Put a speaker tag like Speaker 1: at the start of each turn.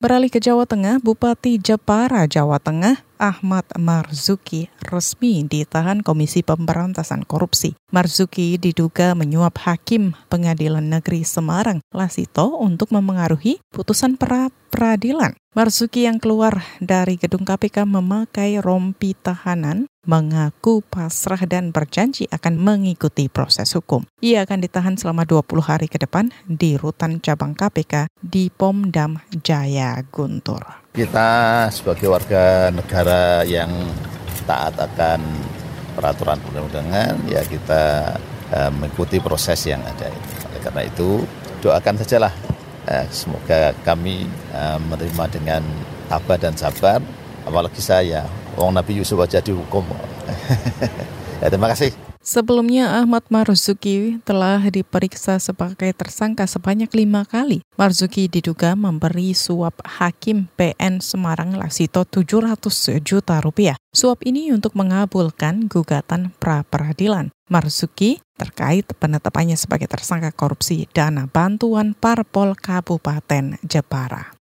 Speaker 1: Beralih ke Jawa Tengah, Bupati Jepara, Jawa Tengah, Ahmad Marzuki resmi ditahan Komisi Pemberantasan Korupsi. Marzuki diduga menyuap Hakim Pengadilan Negeri Semarang, Lasito, untuk memengaruhi putusan pra peradilan. Marzuki yang keluar dari gedung KPK memakai rompi tahanan mengaku pasrah dan berjanji akan mengikuti proses hukum. Ia akan ditahan selama 20 hari ke depan di rutan cabang KPK di Pomdam Jaya Guntur.
Speaker 2: Kita sebagai warga negara yang taat akan peraturan undang-undangan, ya kita uh, mengikuti proses yang ada. Oleh karena itu, doakan sajalah Eh, semoga kami eh, menerima dengan tabah dan sabar, apalagi saya, Wong Nabi Yusuf aja dihukum. ya, terima kasih.
Speaker 1: Sebelumnya Ahmad Marzuki telah diperiksa sebagai tersangka sebanyak lima kali. Marzuki diduga memberi suap Hakim PN Semarang Lasito 700 juta rupiah. Suap ini untuk mengabulkan gugatan pra peradilan. Marzuki terkait penetapannya sebagai tersangka korupsi dana bantuan parpol Kabupaten Jepara.